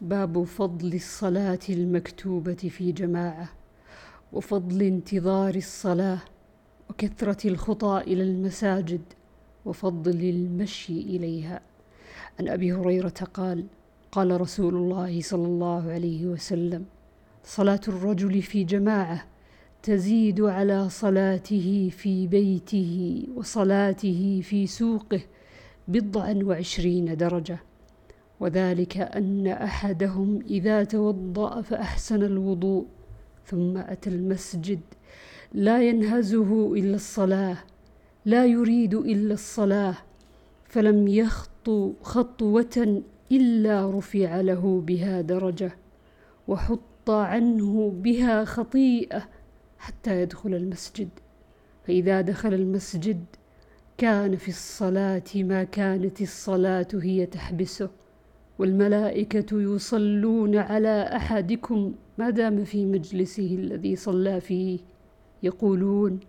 باب فضل الصلاة المكتوبة في جماعة وفضل انتظار الصلاة وكثرة الخطى إلى المساجد وفضل المشي إليها. عن أبي هريرة قال قال رسول الله صلى الله عليه وسلم صلاة الرجل في جماعة تزيد على صلاته في بيته وصلاته في سوقه بضعا وعشرين درجة. وذلك أن أحدهم إذا توضأ فأحسن الوضوء ثم أتى المسجد. لا ينهزه إلا الصلاة لا يريد إلا الصلاة فلم يخطو خطوة إلا رفع له بها درجة وحط عنه بها خطيئة حتى يدخل المسجد. فإذا دخل المسجد كان في الصلاة ما كانت الصلاة هي تحبسه. والملائكة يصلون على أحدكم ما دام في مجلسه الذي صلى فيه. يقولون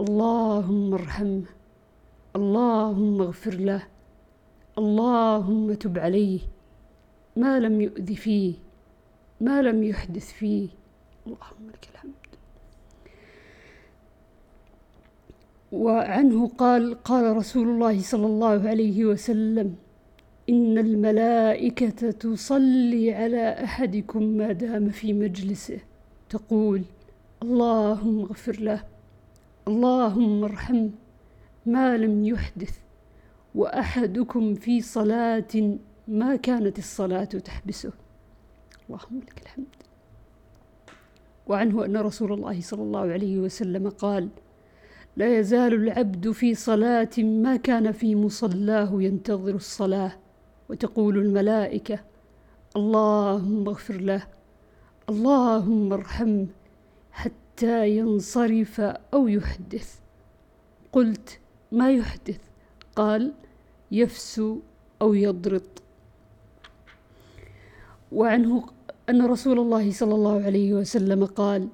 اللهم ارحمه اللهم اغفر له اللهم تب عليه. ما لم يؤذ فيه ما لم يحدث فيه. اللهم لك الحمد. وعنه قال قال رسول الله صلى الله عليه وسلم إن الملائكة تصلي على أحدكم ما دام في مجلسه. تقول اللهم اغفر له اللهم ارحمه ما لم يحدث وأحدكم في صلاة ما كانت الصلاة تحبسه. اللهم لك الحمد. وعنه أن رسول الله صلى الله عليه وسلم قال لا يزال العبد في صلاة ما كان في مصلاه ينتظر الصلاة. وتقول الملائكة اللهم اغفر له اللهم ارحمه حتى ينصرف أو يحدث. قلت ما يحدث؟ قال يفسو أو يضرط. وعنه أن رسول الله صلى الله عليه وسلم قال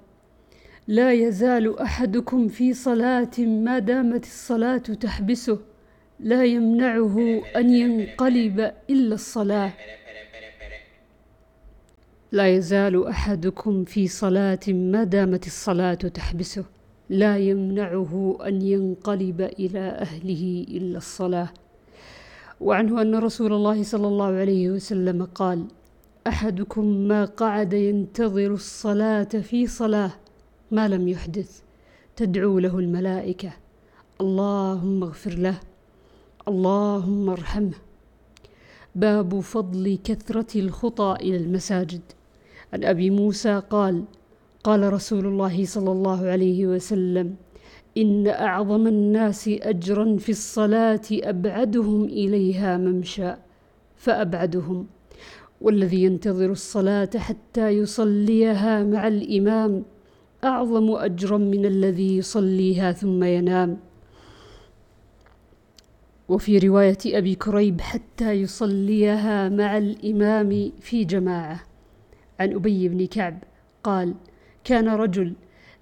لا يزال أحدكم في صلاة ما دامت الصلاة تحبسه لا يمنعه أن ينقلب إلا الصلاة. لا يزال أحدكم في صلاة ما دامت الصلاة تحبسه. لا يمنعه أن ينقلب إلى أهله إلا الصلاة. وعنه أن رسول الله صلى الله عليه وسلم قال أحدكم ما قعد ينتظر الصلاة في صلاة ما لم يحدث تدعو له الملائكة. اللهم اغفر له. اللهم ارحمه. باب فضل كثرة الخطى إلى المساجد. عن أبي موسى قال قال رسول الله صلى الله عليه وسلم إن أعظم الناس أجرا في الصلاة أبعدهم إليها ممشى فأبعدهم. والذي ينتظر الصلاة حتى يصليها مع الإمام أعظم أجرا من الذي يصليها ثم ينام. وفي رواية أبي كريب حتى يصليها مع الإمام في جماعة. عن أبي بن كعب قال كان رجل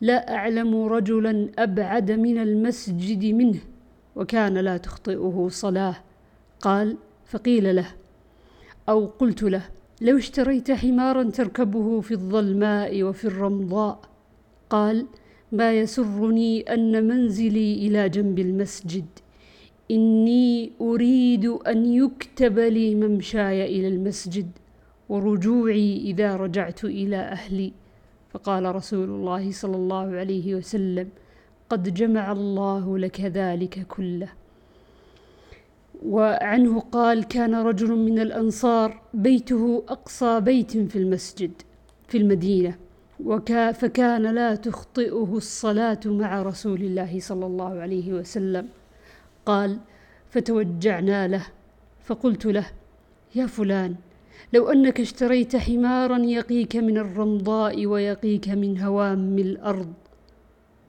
لا أعلم رجلا أبعد من المسجد منه وكان لا تخطئه صلاة. قال فقيل له. أو قلت له لو اشتريت حمارا تركبه في الظلماء وفي الرمضاء. قال ما يسرني أن منزلي إلى جنب المسجد. إني أريد أن يكتب لي ممشاي إلى المسجد ورجوعي إذا رجعت إلى أهلي. فقال رسول الله صلى الله عليه وسلم قد جمع الله لك ذلك كله. وعنه قال كان رجل من الأنصار بيته أقصى بيت في المسجد في المدينة وكا فكان لا تخطئه الصلاة مع رسول الله صلى الله عليه وسلم. قال فتوجعنا له. فقلت له يا فلان لو أنك اشتريت حمارا يقيك من الرمضاء ويقيك من هوام الأرض.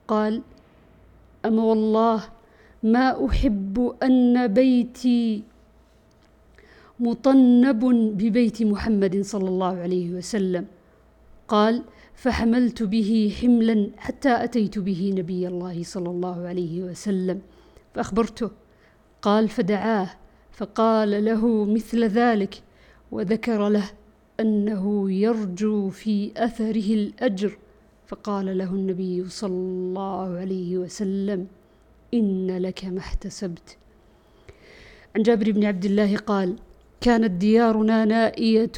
قال أما والله ما أحب أن بيتي مطنب ببيت محمد صلى الله عليه وسلم. قال فحملت به حملا حتى أتيت به نبي الله صلى الله عليه وسلم. فأخبرته. قال فدعاه فقال له مثل ذلك وذكر له أنه يرجو في أثره الأجر. فقال له النبي صلى الله عليه وسلم إن لك ما احتسبت. عن جابر بن عبد الله قال كانت ديارنا نائية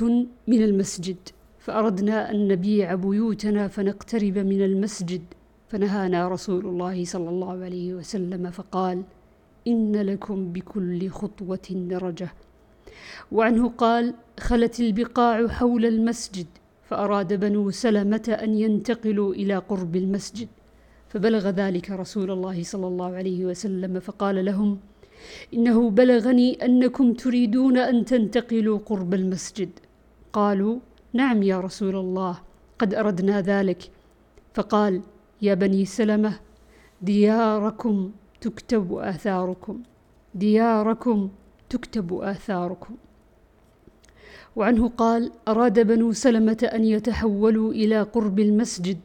من المسجد فأردنا أن نبيع بيوتنا فنقترب من المسجد. فنهانا رسول الله صلى الله عليه وسلم فقال إن لكم بكل خطوة درجة. وعنه قال خلت البقاع حول المسجد فأراد بنو سلمة أن ينتقلوا إلى قرب المسجد. فبلغ ذلك رسول الله صلى الله عليه وسلم فقال لهم إنه بلغني أنكم تريدون أن تنتقلوا قرب المسجد. قالوا نعم يا رسول الله قد أردنا ذلك. فقال يا بني سلمة دياركم تكتب آثاركم. دياركم تكتب آثاركم. وعنه قال أراد بنو سلمة أن يتحولوا إلى قرب المسجد.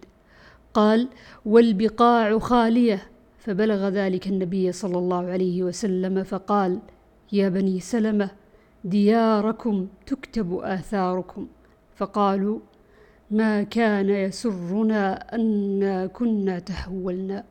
قال والبقاع خالية. فبلغ ذلك النبي صلى الله عليه وسلم فقال يا بني سلمة دياركم تكتب آثاركم. فقالوا ما كان يسرنا أنا كنا تحولنا.